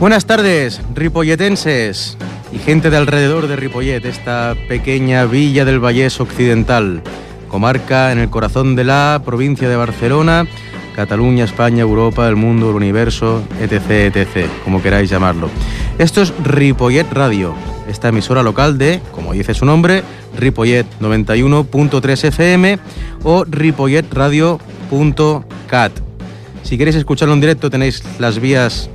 Buenas tardes, ripolletenses y gente de alrededor de Ripollet, esta pequeña villa del Vallés Occidental, comarca en el corazón de la provincia de Barcelona, Cataluña, España, Europa, el mundo, el universo, etc., etc., como queráis llamarlo. Esto es Ripollet Radio, esta emisora local de, como dice su nombre, Ripollet 91.3 FM o ripolletradio.cat. Si queréis escucharlo en directo tenéis las vías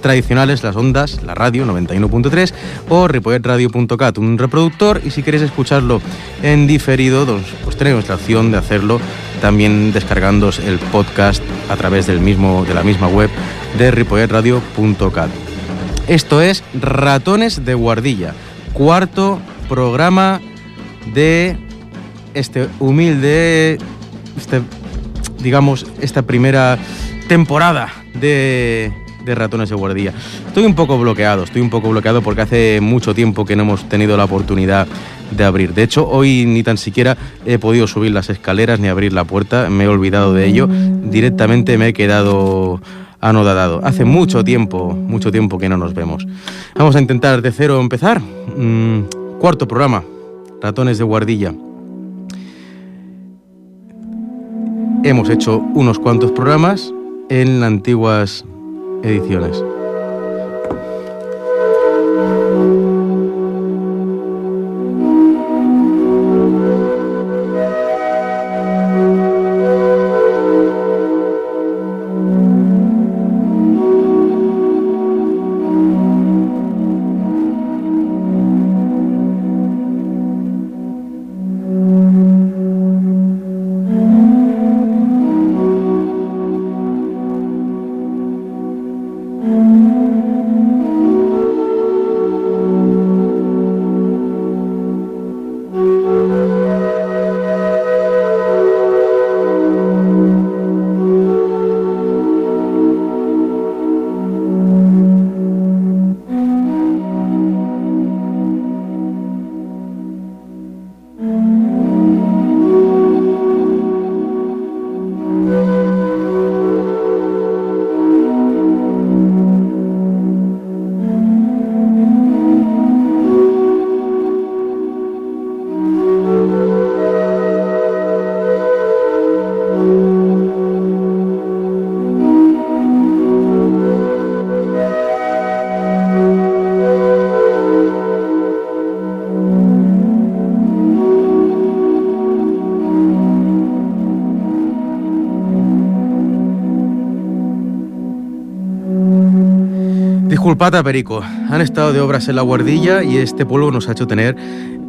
tradicionales, las ondas, la radio 91.3 o ripolletradio.cat, un reproductor y si queréis escucharlo en diferido, pues tenéis la opción de hacerlo también descargando el podcast a través del mismo, de la misma web de ripolletradio.cat. Esto es Ratones de Guardilla, cuarto programa de este humilde, este, digamos, esta primera temporada de, de Ratones de Guardilla. Estoy un poco bloqueado, estoy un poco bloqueado porque hace mucho tiempo que no hemos tenido la oportunidad de abrir. De hecho, hoy ni tan siquiera he podido subir las escaleras ni abrir la puerta, me he olvidado de ello. Directamente me he quedado anodadado. Hace mucho tiempo, mucho tiempo que no nos vemos. Vamos a intentar de cero empezar. Mm, cuarto programa, Ratones de Guardilla. Hemos hecho unos cuantos programas en antiguas ediciones. Disculpad Perico, han estado de obras en la guardilla y este polvo nos ha hecho tener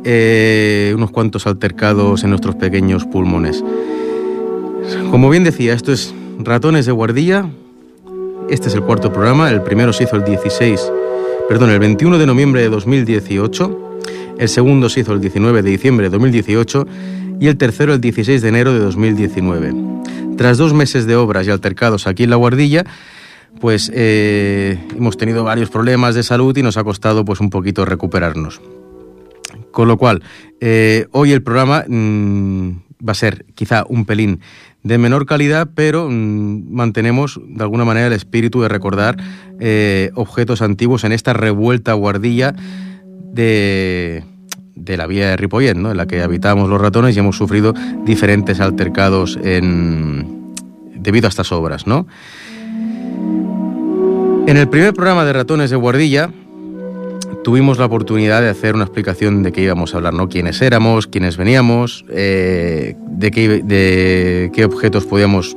eh, unos cuantos altercados en nuestros pequeños pulmones. Como bien decía, esto es Ratones de Guardilla. Este es el cuarto programa, el primero se hizo el 16, perdón, el 21 de noviembre de 2018, el segundo se hizo el 19 de diciembre de 2018 y el tercero el 16 de enero de 2019. Tras dos meses de obras y altercados aquí en la guardilla, pues eh, hemos tenido varios problemas de salud y nos ha costado pues un poquito recuperarnos. Con lo cual, eh, hoy el programa mm, va a ser quizá un pelín de menor calidad, pero mm, mantenemos de alguna manera el espíritu de recordar eh, objetos antiguos en esta revuelta guardilla de, de la vía de Ripollet, ¿no? en la que habitamos los ratones y hemos sufrido diferentes altercados en, debido a estas obras. ¿no? En el primer programa de Ratones de Guardilla tuvimos la oportunidad de hacer una explicación de qué íbamos a hablar, ¿no? Quiénes éramos, quiénes veníamos, eh, de, qué, objetos podíamos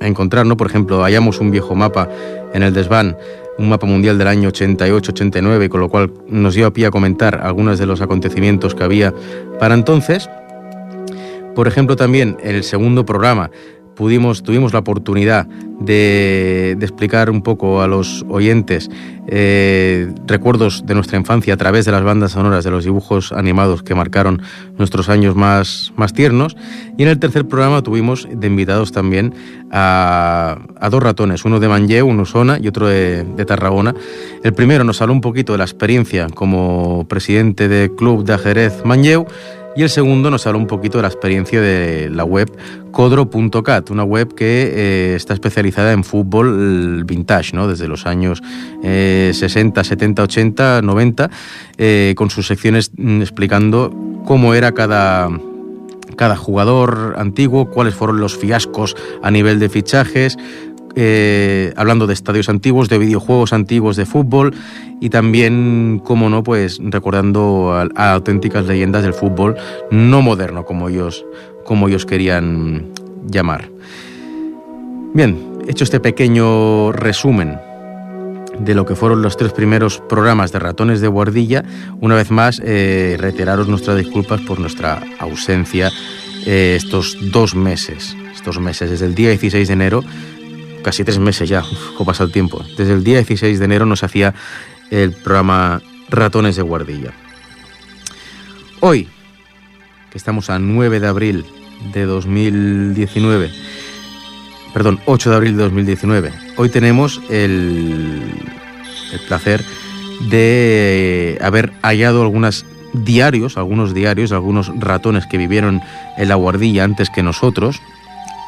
encontrar, ¿no? Por ejemplo, hallamos un viejo mapa en el desván, un mapa mundial del año 88-89, con lo cual nos dio a pie a comentar algunos de los acontecimientos que había para entonces. Por ejemplo, también en el segundo programa tuvimos la oportunidad de, explicar un poco a los oyentes eh, recuerdos de nuestra infancia a través de las bandas sonoras, de los dibujos animados que marcaron nuestros años más, más tiernos. Y en el tercer programa tuvimos de invitados también a, dos ratones, uno de Manlleu, uno Sona y otro de, de, Tarragona. El primero nos habló un poquito de la experiencia como presidente del club de ajedrez Manlleu y el segundo nos habla un poquito de la experiencia de la web codro.cat, una web que eh, está especializada en fútbol vintage, ¿no? desde los años 60, 70, 80, 90, con sus secciones mm, explicando cómo era cada cada jugador antiguo, cuáles fueron los fiascos a nivel de fichajes, eh, hablando de estadios antiguos, de videojuegos antiguos de fútbol y también, como no, pues recordando a, auténticas leyendas del fútbol no moderno, como ellos, como ellos querían llamar. Bien, hecho este pequeño resumen de lo que fueron los tres primeros programas de ratones de guardilla, una vez más eh, reiteraros nuestras disculpas por nuestra ausencia eh, estos dos meses, estos meses, desde el día 16 de enero casi tres meses ya, cómo pasa el tiempo. Desde el día 16 de enero nos hacía el programa Ratones de Guardilla. Hoy, que estamos a 9 de abril de 2019, perdón, 8 de abril de 2019, hoy tenemos el, placer de haber hallado algunos diarios, algunos diarios, algunos ratones que vivieron en la guardilla antes que nosotros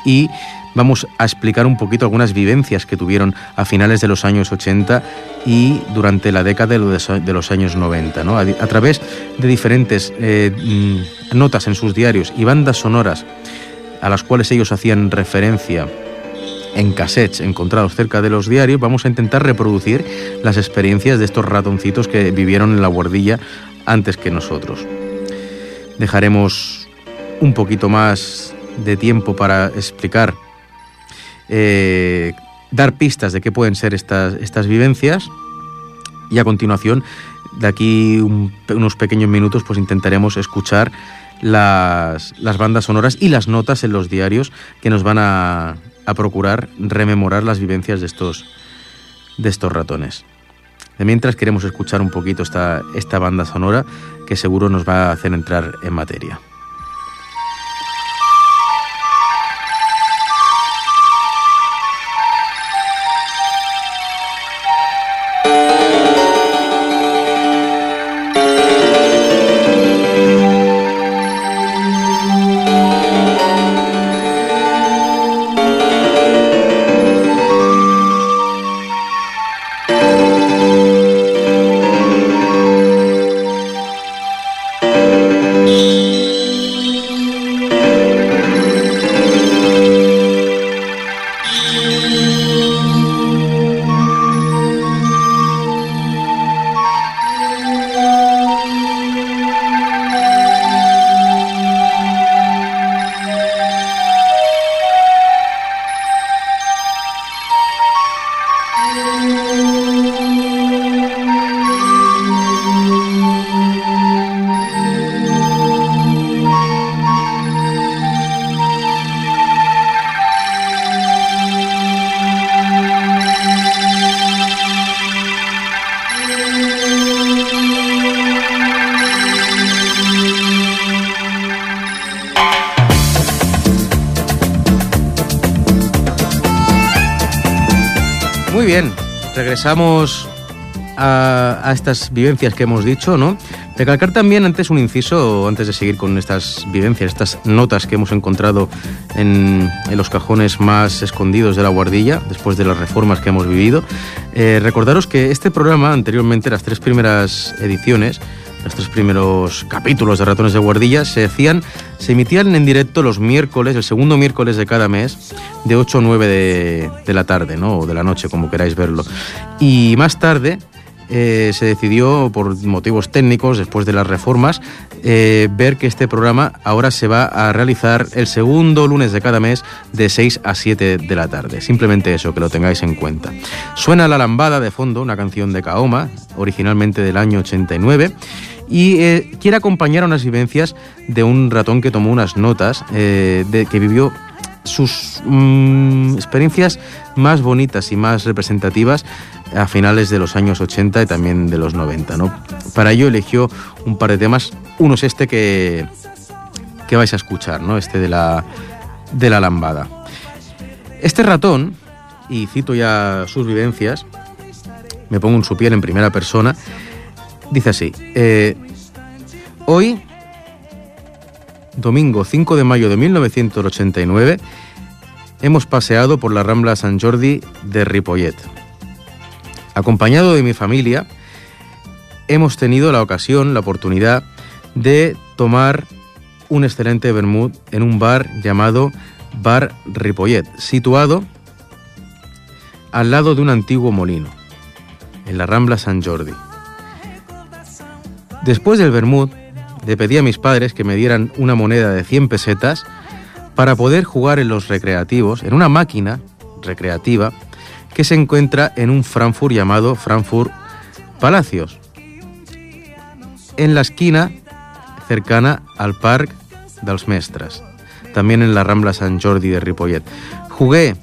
y vamos a explicar un poquito algunas vivencias que tuvieron a finales de los años 80 y durante la década de los años 90, ¿no? a, través de diferentes eh, mm, notas en sus diarios y bandas sonoras a las cuales ellos hacían referencia en cassettes encontrados cerca de los diarios, vamos a intentar reproducir las experiencias de estos ratoncitos que vivieron en la guardilla antes que nosotros. Dejaremos un poquito más de tiempo para explicar eh, dar pistas de qué pueden ser estas, estas vivencias y a continuación, de aquí unos pequeños minutos, pues intentaremos escuchar las, las, bandas sonoras y las notas en los diarios que nos van a, a procurar rememorar las vivencias de estos, de estos ratones. Mientras queremos escuchar un poquito esta, esta banda sonora que seguro nos va a hacer entrar en materia. Regresamos a, estas vivencias que hemos dicho, ¿no? Recalcar también antes un inciso, antes de seguir con estas vivencias, estas notas que hemos encontrado en, los cajones más escondidos de la guardilla, después de las reformas que hemos vivido. Eh, recordaros que este programa, anteriormente, las tres primeras ediciones, los primeros capítulos de Ratones de Guardilla se hacían, se emitían en directo los miércoles, el segundo miércoles de cada mes, de 8 o 9 de, la tarde, ¿no? O de la noche, como queráis verlo. Y más tarde eh, se decidió, por motivos técnicos, después de las reformas, eh, ver que este programa ahora se va a realizar el segundo lunes de cada mes de 6 a 7 de la tarde. Simplemente eso, que lo tengáis en cuenta. Suena La Lambada de fondo, una canción de Kaoma, originalmente del año 89 y eh, quiere acompañar a unas vivencias de un ratón que tomó unas notas, de, que vivió sus mm, experiencias más bonitas y más representativas a finales de los años 80 y también de los 90. ¿no? Para ello eligió un par de temas. Uno es este que, que vais a escuchar, ¿no? este de la, de la lambada. Este ratón, y cito ya sus vivencias, me pongo en su piel en primera persona, dice así, eh, hoy domingo 5 de mayo de 1989, hemos paseado por la Rambla San Jordi de Ripollet. Acompañado de mi familia, hemos tenido la ocasión, la oportunidad de tomar un excelente vermut en un bar llamado Bar Ripollet, situado al lado de un antiguo molino, en la Rambla San Jordi. Después del vermut, le pedí a mis padres que me dieran una moneda de 100 pesetas para poder jugar en los recreativos, en una máquina recreativa que se encuentra en un Frankfurt llamado Frankfurt Palacios, en la esquina cercana al Parc dels Mestres, también en la Rambla San Jordi de Ripollet. Jugué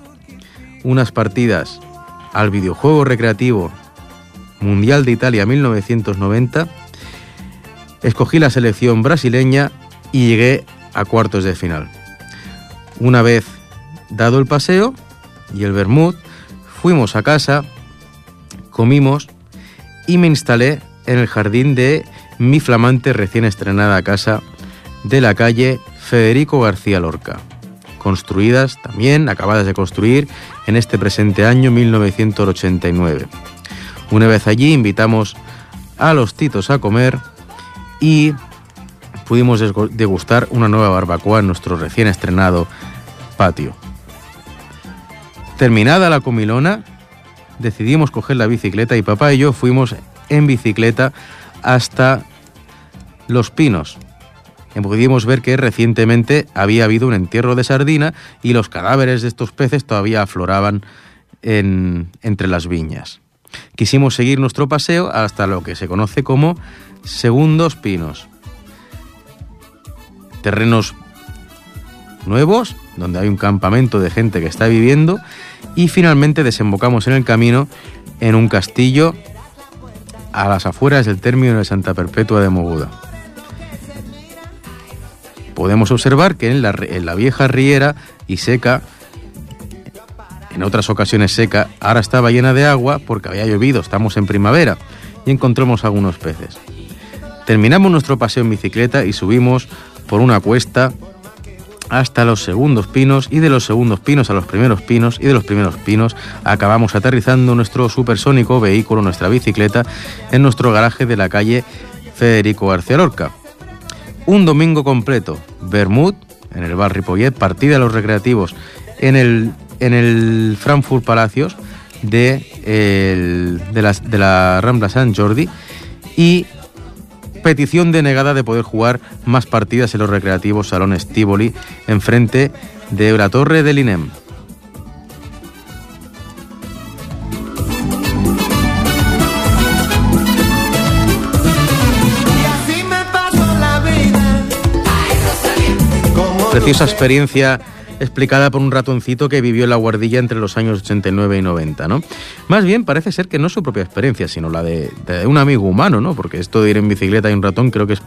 unas partidas al videojuego recreativo Mundial de Italia 1990, escogí la selección brasileña y llegué a cuartos de final. Una vez dado el paseo y el vermut, fuimos a casa, comimos y me instalé en el jardín de mi flamante recién estrenada casa de la calle Federico García Lorca, construidas también, acabadas de construir en este presente año 1989. Una vez allí invitamos a los titos a comer y pudimos degustar una nueva barbacoa en nuestro recién estrenado patio. Terminada la comilona, decidimos coger la bicicleta y papá y yo fuimos en bicicleta hasta Los Pinos. Pudimos ver que recientemente había habido un entierro de sardina y los cadáveres de estos peces todavía afloraban entre las viñas. Quisimos seguir nuestro paseo hasta lo que se conoce como Segundos Pinos. Terrenos nuevos, donde hay un campamento de gente que está viviendo, y finalmente desembocamos en el camino en un castillo a las afueras del término de Santa Perpetua de Moguda. Podemos observar que en la, en la vieja riera y seca, en otras ocasiones seca, ahora estaba llena de agua porque había llovido, estamos en primavera, y encontramos algunos peces. Terminamos nuestro paseo en bicicleta y subimos por una cuesta hasta los segundos pinos y de los segundos pinos a los primeros pinos y de los primeros pinos acabamos aterrizando nuestro supersónico vehículo, nuestra bicicleta, en nuestro garaje de la calle Federico García Lorca. Un domingo completo, Bermud, en el bar Ripollet, partida de los recreativos en el, en el Frankfurt Palacios de, de, la, de la Rambla San Jordi y petición denegada de poder jugar más partidas en los recreativos Salones Tivoli enfrente de la Torre del INEM. Preciosa experiencia explicada por un ratoncito que vivió en la guardilla entre los años 89 y 90, ¿no? Más bien parece ser que no su propia experiencia, sino la de, un amigo humano, ¿no? Porque esto de ir en bicicleta y un ratón creo que es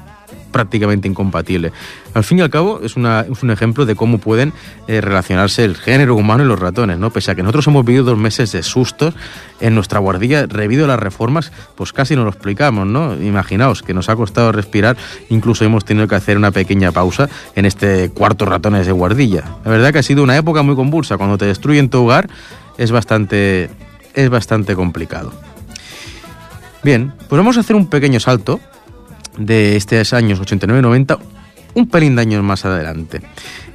prácticamente incompatible. Al fin y al cabo, es, un ejemplo de cómo pueden eh, relacionarse el género humano y los ratones, ¿no? Pese a que nosotros hemos vivido dos meses de sustos en nuestra guardilla, debido a las reformas, pues casi no lo explicamos, ¿no? Imaginaos que nos ha costado respirar, incluso hemos tenido que hacer una pequeña pausa en este cuarto ratones de guardilla. La verdad que ha sido una época muy convulsa. Cuando te destruyen tu hogar es bastante, es bastante complicado. Bien, pues vamos a hacer un pequeño salto de estos años 89-90, un pelín de años más adelante.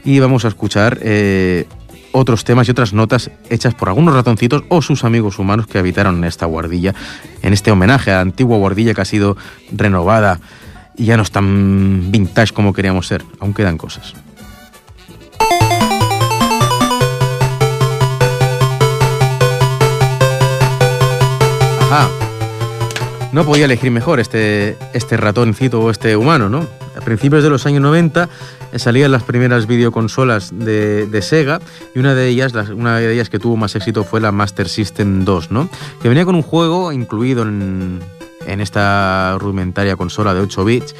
Y vamos a escuchar eh, otros temas y otras notas hechas por algunos ratoncitos o sus amigos humanos que habitaron esta guardilla, en este homenaje a la antigua guardilla que ha sido renovada y ya no es tan vintage como queríamos ser, aún quedan cosas. Ajá. No podía elegir mejor este, este ratoncito o este humano, ¿no? A principios de los años 90 eh, salían las primeras videoconsolas de, Sega y una de ellas, una de ellas que tuvo más éxito fue la Master System 2, ¿no? Que venía con un juego incluido en, esta rudimentaria consola de 8 bits.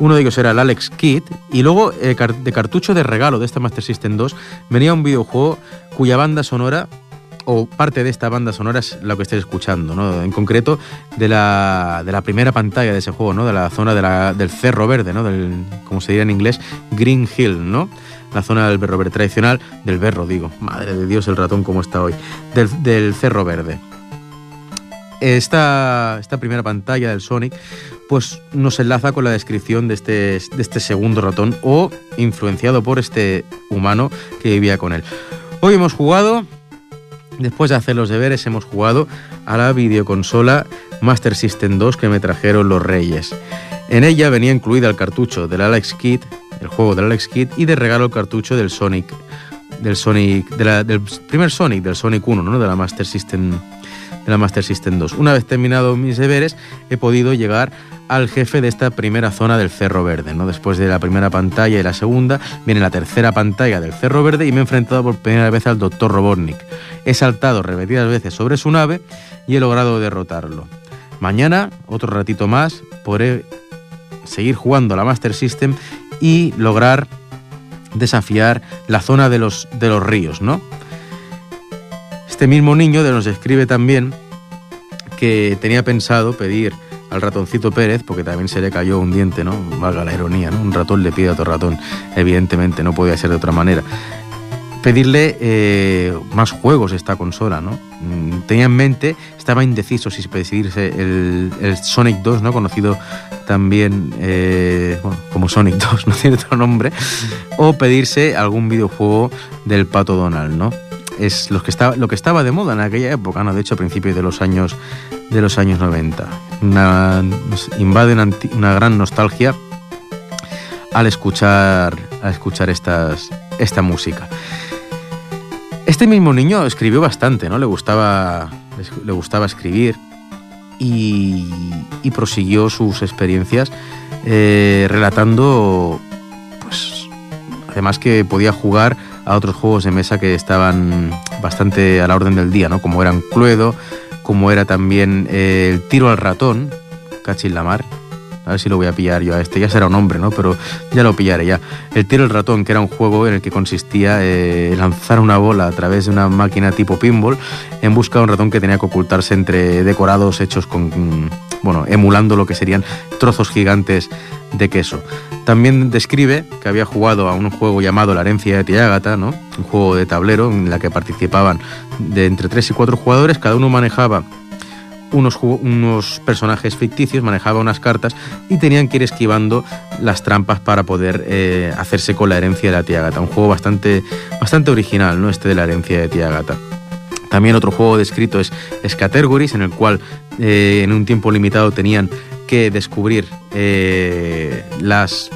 Uno de ellos era el Alex Kid y luego eh, de cartucho de regalo de esta Master System 2 venía un videojuego cuya banda sonora o parte de esta banda sonora es lo que estés escuchando, ¿no? En concreto, de la, de la primera pantalla de ese juego, ¿no? De la zona del Cerro Verde, ¿no? Del, como se diría en inglés, Green Hill, ¿no? La zona del Berro Verde tradicional, del Berro, digo. Madre de Dios, el ratón como está hoy. Del, del Cerro Verde. Esta, esta primera pantalla del Sonic pues nos enlaza con la descripción de este, de este segundo ratón o influenciado por este humano que vivía con él. Hoy hemos jugado, después de hacer los deberes, hemos jugado a la videoconsola Master System 2 que me trajeron los Reyes. En ella venía incluida el cartucho del Alex Kidd, el juego del Alex Kidd, y de regalo el cartucho del Sonic, del Sonic, del primer Sonic, del Sonic 1, ¿no? de la Master System de la Master System 2. Una vez terminado mis deberes, he podido llegar al jefe de esta primera zona del Cerro Verde. ¿no? Después de la primera pantalla y la segunda, viene la tercera pantalla del Cerro Verde y me he enfrentado por primera vez al Dr. Robotnik. He saltado repetidas veces sobre su nave y he logrado derrotarlo. Mañana, otro ratito más, podré seguir jugando a la Master System y lograr desafiar la zona de los, de los ríos, ¿no? Este mismo niño nos escribe también que tenía pensado pedir al ratoncito Pérez, porque también se le cayó un diente, ¿no? Valga la ironía, ¿no? Un ratón le pide a otro ratón, evidentemente, no podía ser de otra manera. Pedirle eh, más juegos esta consola, ¿no? Mm, tenía en mente, estaba indeciso si decidirse el, el Sonic 2, ¿no? Conocido también eh, como Sonic 2, no tiene otro nombre, o pedirse algún videojuego del Pato Donald, ¿no? Es lo que estaba, lo que estaba de moda en aquella época, ¿no? De hecho, a principios de los años de los años 90. Una, invade una, gran nostalgia al escuchar, al escuchar estas, esta música. Este mismo niño escribió bastante, ¿no? Le gustaba, le gustaba escribir y, prosiguió sus experiencias eh, relatando, pues, además que podía jugar a otros juegos de mesa que estaban bastante a la orden del día, ¿no? Como eran Cluedo, como era también eh, el tiro al ratón, cachín la mar. A ver si lo voy a pillar yo a este, ya será un hombre, ¿no? Pero ya lo pillaré ya. El tiro al ratón, que era un juego en el que consistía eh, lanzar una bola a través de una máquina tipo pinball en busca de un ratón que tenía que ocultarse entre decorados hechos con, bueno, emulando lo que serían trozos gigantes de queso. También describe que había jugado a un juego llamado La herencia de Tiágata, ¿no? un juego de tablero en la que participaban de entre 3 y 4 jugadores, cada uno manejaba unos, personajes ficticios, manejaba unas cartas y tenían que ir esquivando las trampas para poder eh, hacerse con la herencia de la Tiágata. Un juego bastante, bastante original, ¿no? Este de la herencia de Tiágata. También otro juego descrito es Scatergories, en el cual eh, en un tiempo limitado tenían que descubrir eh, las,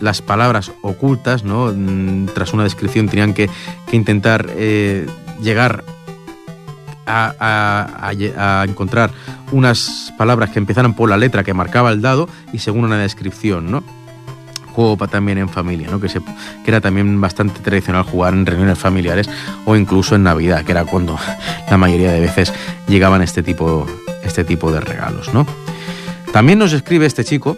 las palabras ocultas, ¿no? Mm, tras una descripción tenían que, intentar eh, llegar a, encontrar unas palabras que empezaran por la letra que marcaba el dado y según una descripción, ¿no? Juego también en familia, ¿no? que, se, que era también bastante tradicional jugar en reuniones familiares o incluso en Navidad, que era cuando la mayoría de veces llegaban este tipo, este tipo de regalos. ¿no? También nos escribe este chico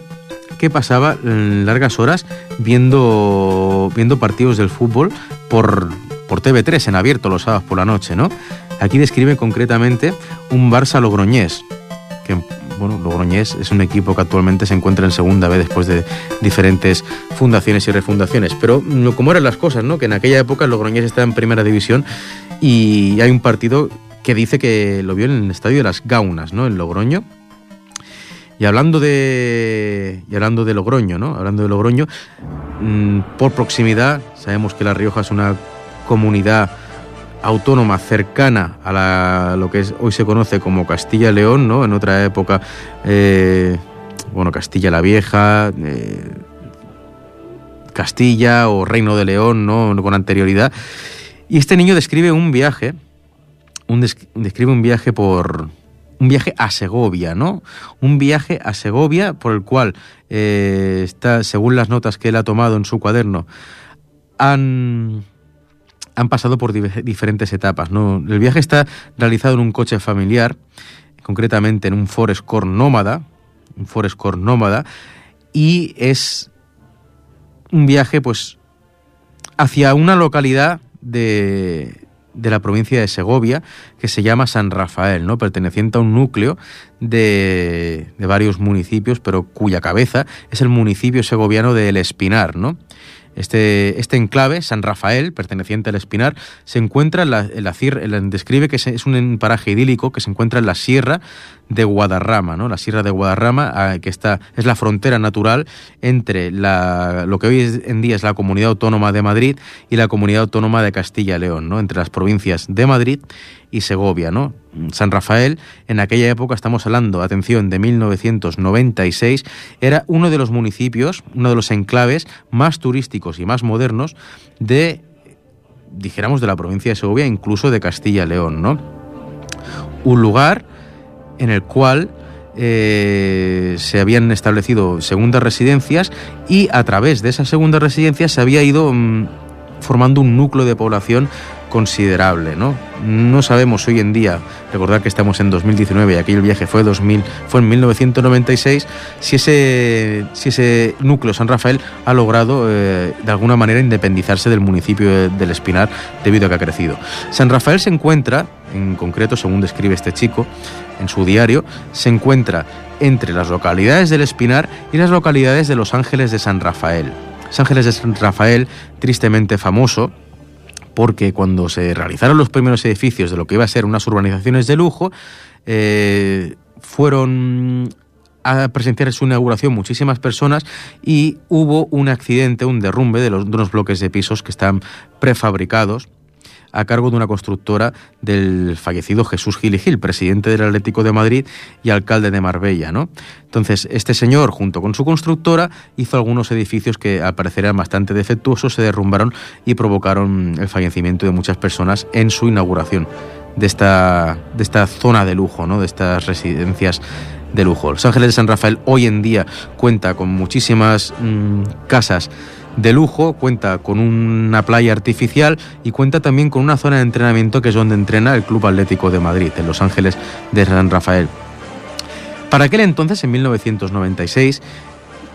que pasaba largas horas viendo, viendo partidos del fútbol por, por TV3 en abierto los sábados por la noche, ¿no? Aquí describe concretamente un Barça Logroñés, que bueno, Logroñés es un equipo que actualmente se encuentra en segunda vez después de diferentes fundaciones y refundaciones. Pero como eran las cosas, ¿no? Que en aquella época Logroñés estaba en primera división y hay un partido que dice que lo vio en el estadio de las Gaunas, ¿no? En Logroño y hablando de, y hablando de Logroño, ¿no? Hablando de Logroño, mm, por proximidad, sabemos que La Rioja es una comunidad autónoma cercana a la, lo que es, hoy se conoce como Castilla León, ¿no? En otra época, eh, bueno, Castilla la Vieja, eh, Castilla o Reino de León, ¿no? Con anterioridad. Y este niño describe un viaje, un describe un viaje por, un viaje a Segovia, ¿no? Un viaje a Segovia por el cual eh, está, según las notas que él ha tomado en su cuaderno, han, han pasado por diferentes etapas. El viaje está realizado en un coche familiar, concretamente en un Forest Core nómada, un Core nómada, y es un viaje, pues, hacia una localidad de, de la provincia de Segovia que se llama San Rafael, ¿no? perteneciente a un núcleo de, de varios municipios, pero cuya cabeza es el municipio segoviano de El Espinar, ¿no? Este, este enclave, San Rafael, perteneciente al Espinar, se encuentra en la, en describe que es un paraje idílico que se encuentra en la sierra de Guadarrama, ¿no? La sierra de Guadarrama, ah, que está, es la frontera natural entre la, lo que hoy en día es la Comunidad Autónoma de Madrid y la Comunidad Autónoma de Castilla y León, ¿no? Entre las provincias de Madrid y Segovia, ¿no? San Rafael, en aquella época, estamos hablando, atención, de 1996, era uno de los municipios, uno de los enclaves más turísticos y más modernos de, dijéramos, de la provincia de Segovia, incluso de Castilla y León, ¿no? Un lugar en el cual eh, se habían establecido segundas residencias y a través de esas segundas residencias se había ido mm, formando un núcleo de población considerable, ¿no? No sabemos hoy en día, recordar que estamos en 2019 y aquí el viaje fue 2000, fue en 1996, si ese, si ese núcleo San Rafael ha logrado eh, de alguna manera independizarse del municipio del Espinar debido a que ha crecido. San Rafael se encuentra, en concreto, según describe este chico en su diario, se encuentra entre las localidades del Espinar y las localidades de Los Ángeles de San Rafael. Los Ángeles de San Rafael, tristemente famoso, porque cuando se realizaron los primeros edificios de lo que iba a ser unas urbanizaciones de lujo, eh, fueron a presenciar su inauguración muchísimas personas y hubo un accidente, un derrumbe de, los, de unos bloques de pisos que están prefabricados a cargo de una constructora del fallecido Jesús Gil y Gil, presidente del Atlético de Madrid y alcalde de Marbella. ¿no? Entonces, este señor, junto con su constructora, hizo algunos edificios que al parecer eran bastante defectuosos, se derrumbaron y provocaron el fallecimiento de muchas personas en su inauguración de esta, de esta zona de lujo, ¿no? de estas residencias de lujo. Los Ángeles de San Rafael hoy en día cuenta con muchísimas mm, casas de lujo, cuenta con una playa artificial y cuenta también con una zona de entrenamiento que es donde entrena el Club Atlético de Madrid, en Los Ángeles de San Rafael. Para aquel entonces, en 1996,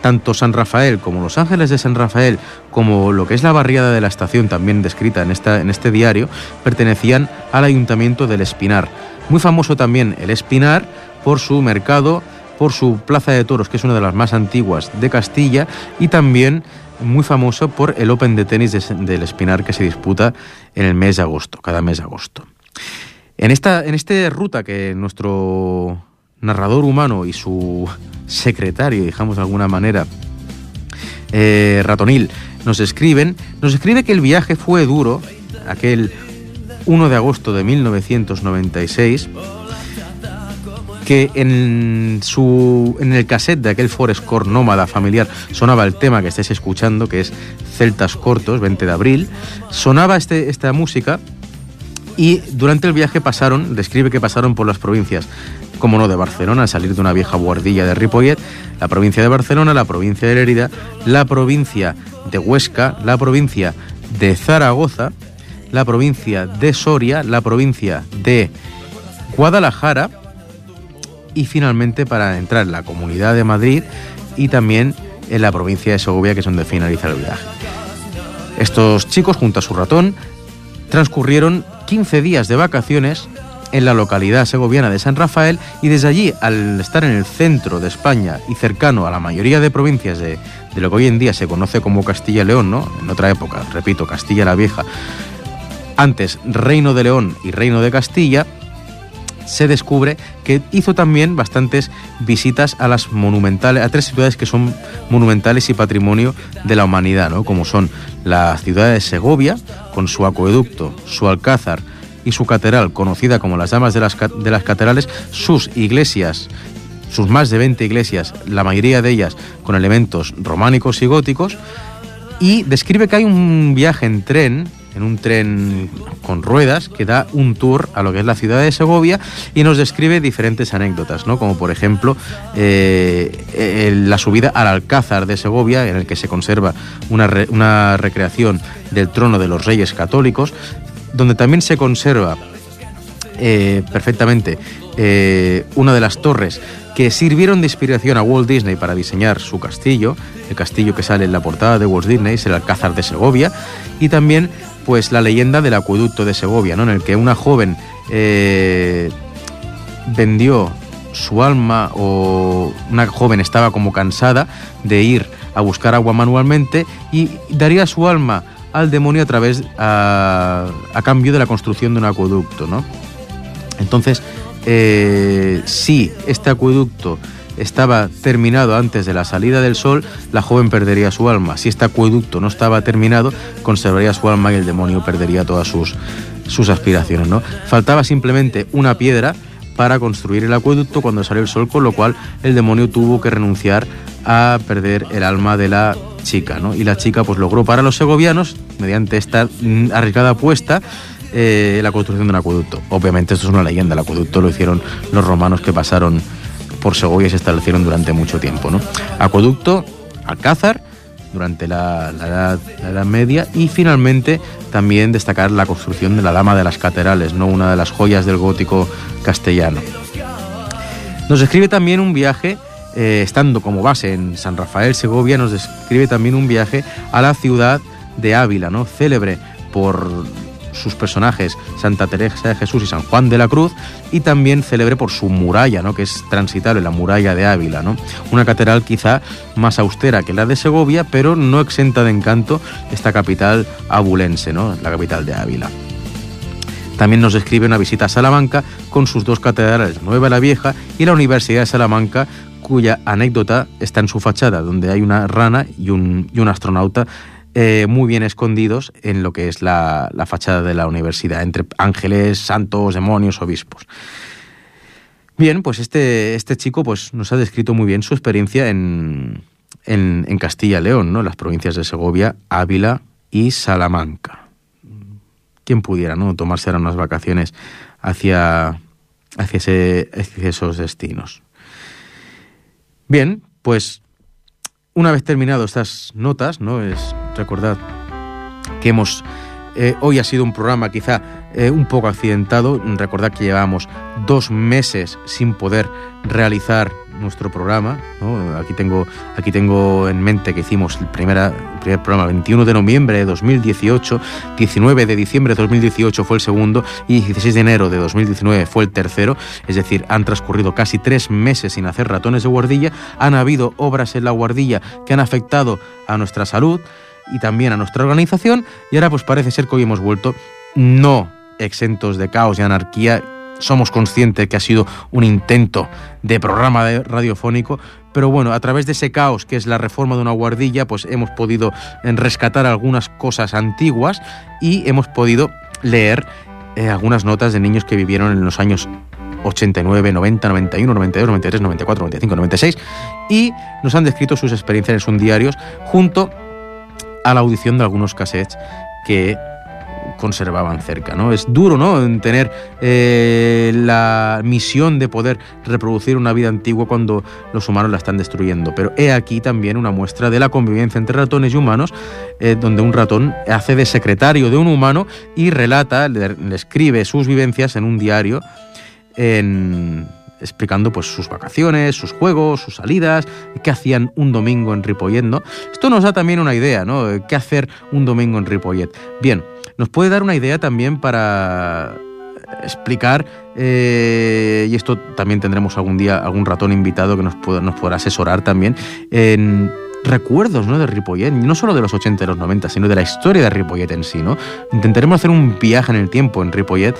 tanto San Rafael como Los Ángeles de San Rafael, como lo que es la barriada de la estación, también descrita en, esta, en este diario, pertenecían al ayuntamiento del Espinar. Muy famoso también el Espinar por su mercado, por su plaza de toros, que es una de las más antiguas de Castilla, y también muy famoso por el Open de tenis del Espinar que se disputa en el mes de agosto, cada mes de agosto. En esta, en esta ruta que nuestro narrador humano y su secretario, digamos de alguna manera, eh, Ratonil, nos escriben, nos escribe que el viaje fue duro, aquel 1 de agosto de 1996, que en, su, en el cassette de aquel Forest Core nómada familiar sonaba el tema que estáis escuchando, que es Celtas Cortos, 20 de abril, sonaba este, esta música y durante el viaje pasaron, describe que pasaron por las provincias, como no, de Barcelona, al salir de una vieja guardilla de Ripollet, la provincia de Barcelona, la provincia de Lerida, la provincia de Huesca, la provincia de Zaragoza, la provincia de Soria, la provincia de Guadalajara, y finalmente para entrar en la Comunidad de Madrid y también en la provincia de Segovia, que es donde finaliza el viaje. Estos chicos, junto a su ratón, transcurrieron 15 días de vacaciones en la localidad segoviana de San Rafael y desde allí, al estar en el centro de España y cercano a la mayoría de provincias de, de lo que hoy en día se conoce como Castilla y León, ¿no? en otra época, repito, Castilla la Vieja, antes Reino de León y Reino de Castilla, se descubre que hizo también bastantes visitas a las monumentales, a tres ciudades que son monumentales y patrimonio de la humanidad, ¿no? como son la ciudad de Segovia, con su acueducto, su alcázar y su catedral, conocida como las Damas de las, de las Catedrales, sus iglesias, sus más de 20 iglesias, la mayoría de ellas con elementos románicos y góticos, y describe que hay un viaje en tren en un tren con ruedas que da un tour a lo que es la ciudad de Segovia y nos describe diferentes anécdotas, ¿no? como por ejemplo eh, la subida al Alcázar de Segovia, en el que se conserva una, una recreación del trono de los reyes católicos, donde también se conserva eh, perfectamente eh, una de las torres que sirvieron de inspiración a Walt Disney para diseñar su castillo, el castillo que sale en la portada de Walt Disney es el Alcázar de Segovia, y también pues la leyenda del acueducto de Segovia, ¿no? en el que una joven eh, vendió su alma o una joven estaba como cansada de ir a buscar agua manualmente y daría su alma al demonio a través a, cambio de la construcción de un acueducto, ¿no? Entonces, eh, este acueducto estaba terminado antes de la salida del sol, la joven perdería su alma. Si este acueducto no estaba terminado, conservaría su alma y el demonio perdería todas sus, sus aspiraciones. ¿no? Faltaba simplemente una piedra para construir el acueducto cuando salió el sol, con lo cual el demonio tuvo que renunciar a perder el alma de la chica. ¿no? Y la chica pues logró para los segovianos, mediante esta mm, arriesgada apuesta, eh, la construcción de un acueducto. Obviamente esto es una leyenda, el acueducto lo hicieron los romanos que pasaron por Segovia se establecieron durante mucho tiempo. ¿no? Acueducto, Alcázar, durante la, edad, Media y finalmente también destacar la construcción de la Dama de las Catedrales, ¿no? una de las joyas del gótico castellano. Nos describe también un viaje, eh, estando como base en San Rafael Segovia, nos describe también un viaje a la ciudad de Ávila, ¿no? célebre por sus personajes Santa Teresa de Jesús y San Juan de la Cruz y también célebre por su muralla, ¿no? que es transitable, la muralla de Ávila, ¿no? una catedral quizá más austera que la de Segovia, pero no exenta de encanto esta capital abulense, ¿no? la capital de Ávila. También nos describe una visita a Salamanca con sus dos catedrales, Nueva la Vieja y la Universidad de Salamanca, cuya anécdota está en su fachada, donde hay una rana y un, y un astronauta eh, muy bien escondidos en lo que es la, fachada de la universidad, entre ángeles, santos, demonios, obispos. Bien, pues este, este chico pues, nos ha descrito muy bien su experiencia en, en, Castilla y León, ¿no? las provincias de Segovia, Ávila y Salamanca. ¿Quién pudiera ¿no? tomarse ahora unas vacaciones hacia, hacia, hacia esos destinos? Bien, pues una vez terminado estas notas, ¿no? Es recordad que hemos eh, hoy ha sido un programa quizá eh, un poco accidentado. Recordad que llevamos dos meses sin poder realizar nuestro programa. Aquí, tengo, aquí tengo en mente que hicimos el, primer programa 21 de noviembre de 2018, 19 de diciembre de 2018 fue el segundo y 16 de enero de 2019 fue el tercero. Es decir, han transcurrido casi tres meses sin hacer ratones de guardilla. Han habido obras en la guardilla que han afectado a nuestra salud y también a nuestra organización y ahora pues parece ser que hoy hemos vuelto no exentos de caos y anarquía. Somos conscientes que ha sido un intento de programa radiofónico, pero bueno, a través de ese caos que es la reforma de una guardilla, pues hemos podido eh, rescatar algunas cosas antiguas y hemos podido leer eh, algunas notas de niños que vivieron en los años 89, 90, 91, 92, 93, 94, 95, 96 y nos han descrito sus experiencias en sus diarios junto a la audición de algunos cassettes que conservaban cerca. ¿no? Es duro ¿no? tener eh, la misión de poder reproducir una vida antigua cuando los humanos la están destruyendo. Pero he aquí también una muestra de la convivencia entre ratones y humanos, eh, donde un ratón hace de secretario de un humano y relata, le escribe sus vivencias en un diario en explicando pues sus vacaciones, sus juegos, sus salidas, qué hacían un domingo en Ripollet. Esto nos da también una idea, ¿no? ¿Qué hacer un domingo en Ripollet? Bien, nos puede dar una idea también para explicar, eh, y esto también tendremos algún día algún ratón invitado que nos, pueda, nos podrá asesorar también, en recuerdos ¿no? de Ripollet, no solo de los 80 y los 90, sino de la historia de Ripollet en sí. ¿no? Intentaremos hacer un viaje en el tiempo en Ripollet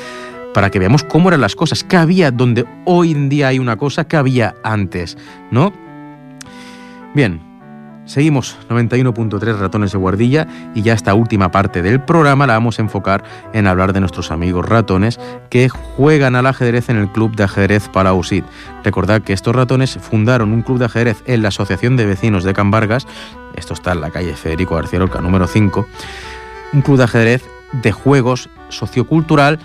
para que veamos cómo eran las cosas, qué había donde hoy en día hay una cosa, qué había antes, ¿no? Bien, seguimos. 91.3 ratones de guardilla. Y ya esta última parte del programa la vamos a enfocar en hablar de nuestros amigos ratones que juegan al ajedrez en el Club de Ajedrez Palausit. Recordad que estos ratones fundaron un club de ajedrez en la Asociación de Vecinos de Can Vargas, esto está en la calle Federico García Lorca número 5, un club de ajedrez de juegos sociocultural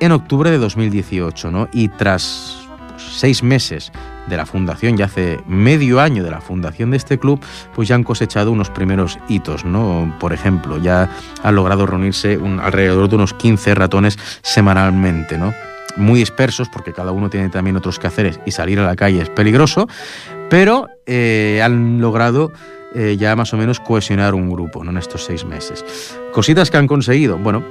en octubre de 2018, ¿no? Y tras pues, seis meses de la fundación, ya hace medio año de la fundación de este club, pues ya han cosechado unos primeros hitos, ¿no? Por ejemplo, ya han logrado reunirse alrededor de unos 15 ratones semanalmente, ¿no? Muy dispersos, porque cada uno tiene también otros quehaceres y salir a la calle es peligroso, pero eh, han logrado eh, ya más o menos cohesionar un grupo ¿no? en estos seis meses. Cositas que han conseguido, bueno,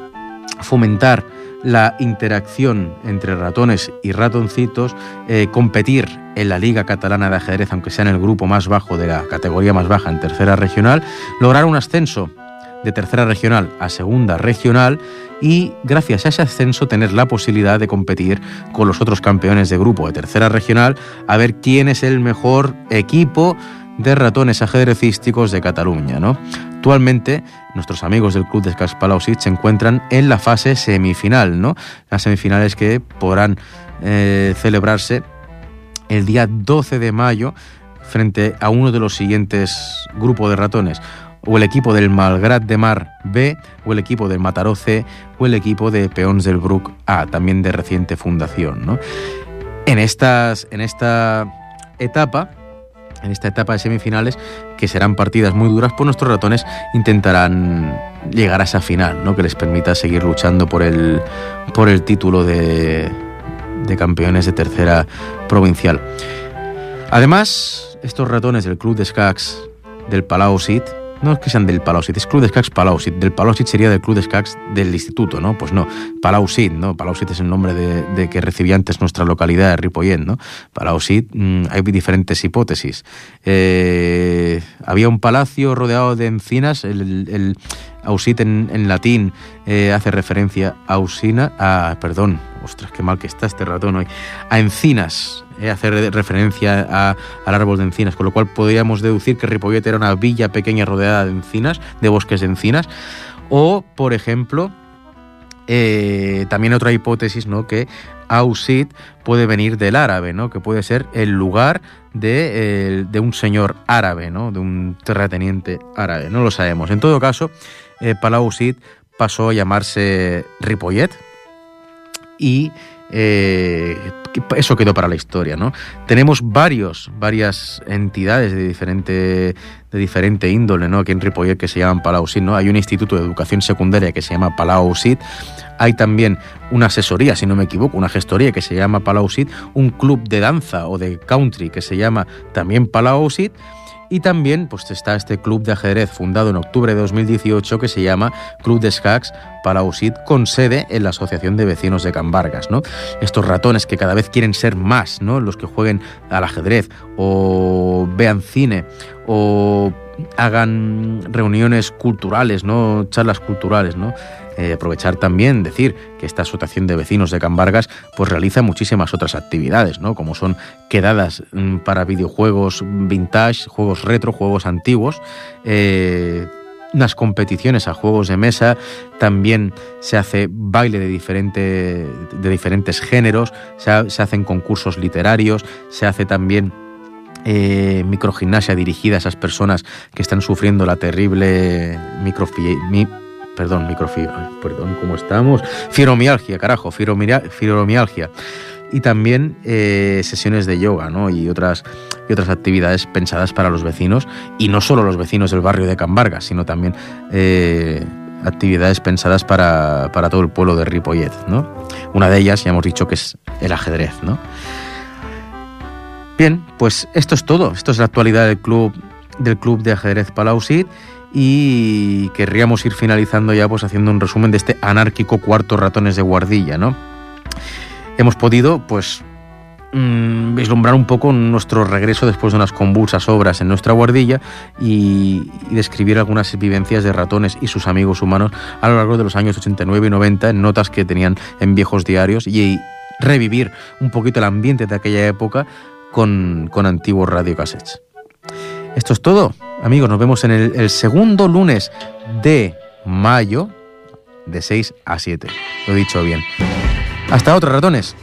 fomentar la interacción entre ratones y ratoncitos, eh, competir en la Liga Catalana de Ajedrez, aunque sea en el grupo más bajo de la categoría más baja en tercera regional, lograr un ascenso de tercera regional a segunda regional y gracias a ese ascenso tener la posibilidad de competir con los otros campeones de grupo de tercera regional a ver quién es el mejor equipo de ratones ajedrecísticos de Cataluña. ¿no? Actualmente nuestros amigos del Club de Palausit se encuentran en la fase semifinal, ¿no? las semifinales que podrán eh, celebrarse el día 12 de mayo frente a uno de los siguientes grupos de ratones o el equipo del Malgrat de Mar B, o el equipo del Mataró C, o el equipo de Peons del Brook A, también de reciente fundación. ¿no? En, estas, en esta etapa, en esta etapa de semifinales, que serán partidas muy duras, pues nuestros ratones intentarán llegar a esa final, ¿no? que les permita seguir luchando por el, por el título de, de campeones de tercera provincial. Además, estos ratones del Club de Escacs del Palau Sit, no es que sean del Palausit, es Club de Escacs Palausit. Del Palausit sería del Club de Escacs del instituto, ¿no? Pues no, Palausit, ¿no? Palausit es el nombre de, que recibía antes nuestra localidad de Ripollet, ¿no? Palausit, mm, hay diferentes hipótesis. Eh, había un palacio rodeado de encinas, el, Ausit en, latín eh, hace referencia a Usina, a, perdón, ostras, qué mal que está este ratón hoy, a encinas, eh, hacer referencia a, al árbol de encinas, con lo cual podríamos deducir que Ripollet era una villa pequeña rodeada de encinas, de bosques de encinas, o, por ejemplo, eh, también otra hipótesis, ¿no? Que Ausit puede venir del árabe, ¿no? Que puede ser el lugar de, de, un señor árabe, ¿no? De un terrateniente árabe. No lo sabemos. En todo caso, eh, Palau pasó a llamarse Ripollet y eh, eso quedó para la historia, ¿no? Tenemos varios, varias entidades de diferente, de diferente índole, ¿no? Aquí en Ripollet que se llaman Palau Sit, ¿no? Hay un instituto de educación secundaria que se llama Palau Sit, hay también una asesoría, si no me equivoco, una gestoría que se llama Palau Sit, un club de danza o de country que se llama también Palau Sit, y también pues, está este club de ajedrez fundado en octubre de 2018 que se llama Club de Escacs Palausit con sede en la Asociación de Vecinos de Cambargas. ¿no? Estos ratones que cada vez quieren ser más, ¿no? los que jueguen al ajedrez o vean cine o hagan reuniones culturales, ¿no? charlas culturales. ¿no? Eh, aprovechar también decir que esta asociación de vecinos de Cambargas pues realiza muchísimas otras actividades, ¿no? Como son quedadas mm, para videojuegos vintage, juegos retro, juegos antiguos. Eh, unas competiciones a juegos de mesa, también se hace baile de, diferente, de diferentes géneros, se, hacen concursos literarios, se hace también eh, microgimnasia dirigida a esas personas que están sufriendo la terrible microfibromialgia perdón, microfibra, perdón, ¿cómo estamos? Fibromialgia, carajo, fibromialgia. Y también eh, sesiones de yoga, ¿no? Y otras, y otras actividades pensadas para los vecinos, y no solo los vecinos del barrio de Cambarga, sino también eh, actividades pensadas para, para, todo el pueblo de Ripollet, ¿no? Una de ellas, ya hemos dicho que es el ajedrez, ¿no? Bien, pues esto es todo. Esto es la actualidad del club, del club de ajedrez Palausit y querríamos ir finalizando ya pues haciendo un resumen de este anárquico cuarto ratones de guardilla, ¿no? Hemos podido pues mm, vislumbrar un poco nuestro regreso después de unas convulsas obras en nuestra guardilla y, describir algunas vivencias de ratones y sus amigos humanos a lo largo de los años 89 y 90 en notas que tenían en viejos diarios y revivir un poquito el ambiente de aquella época con, con antiguos radiocassettes. Esto es todo. Amigos, nos vemos en el, segundo lunes de mayo de 6 a 7. Lo he dicho bien. Hasta otros ratones.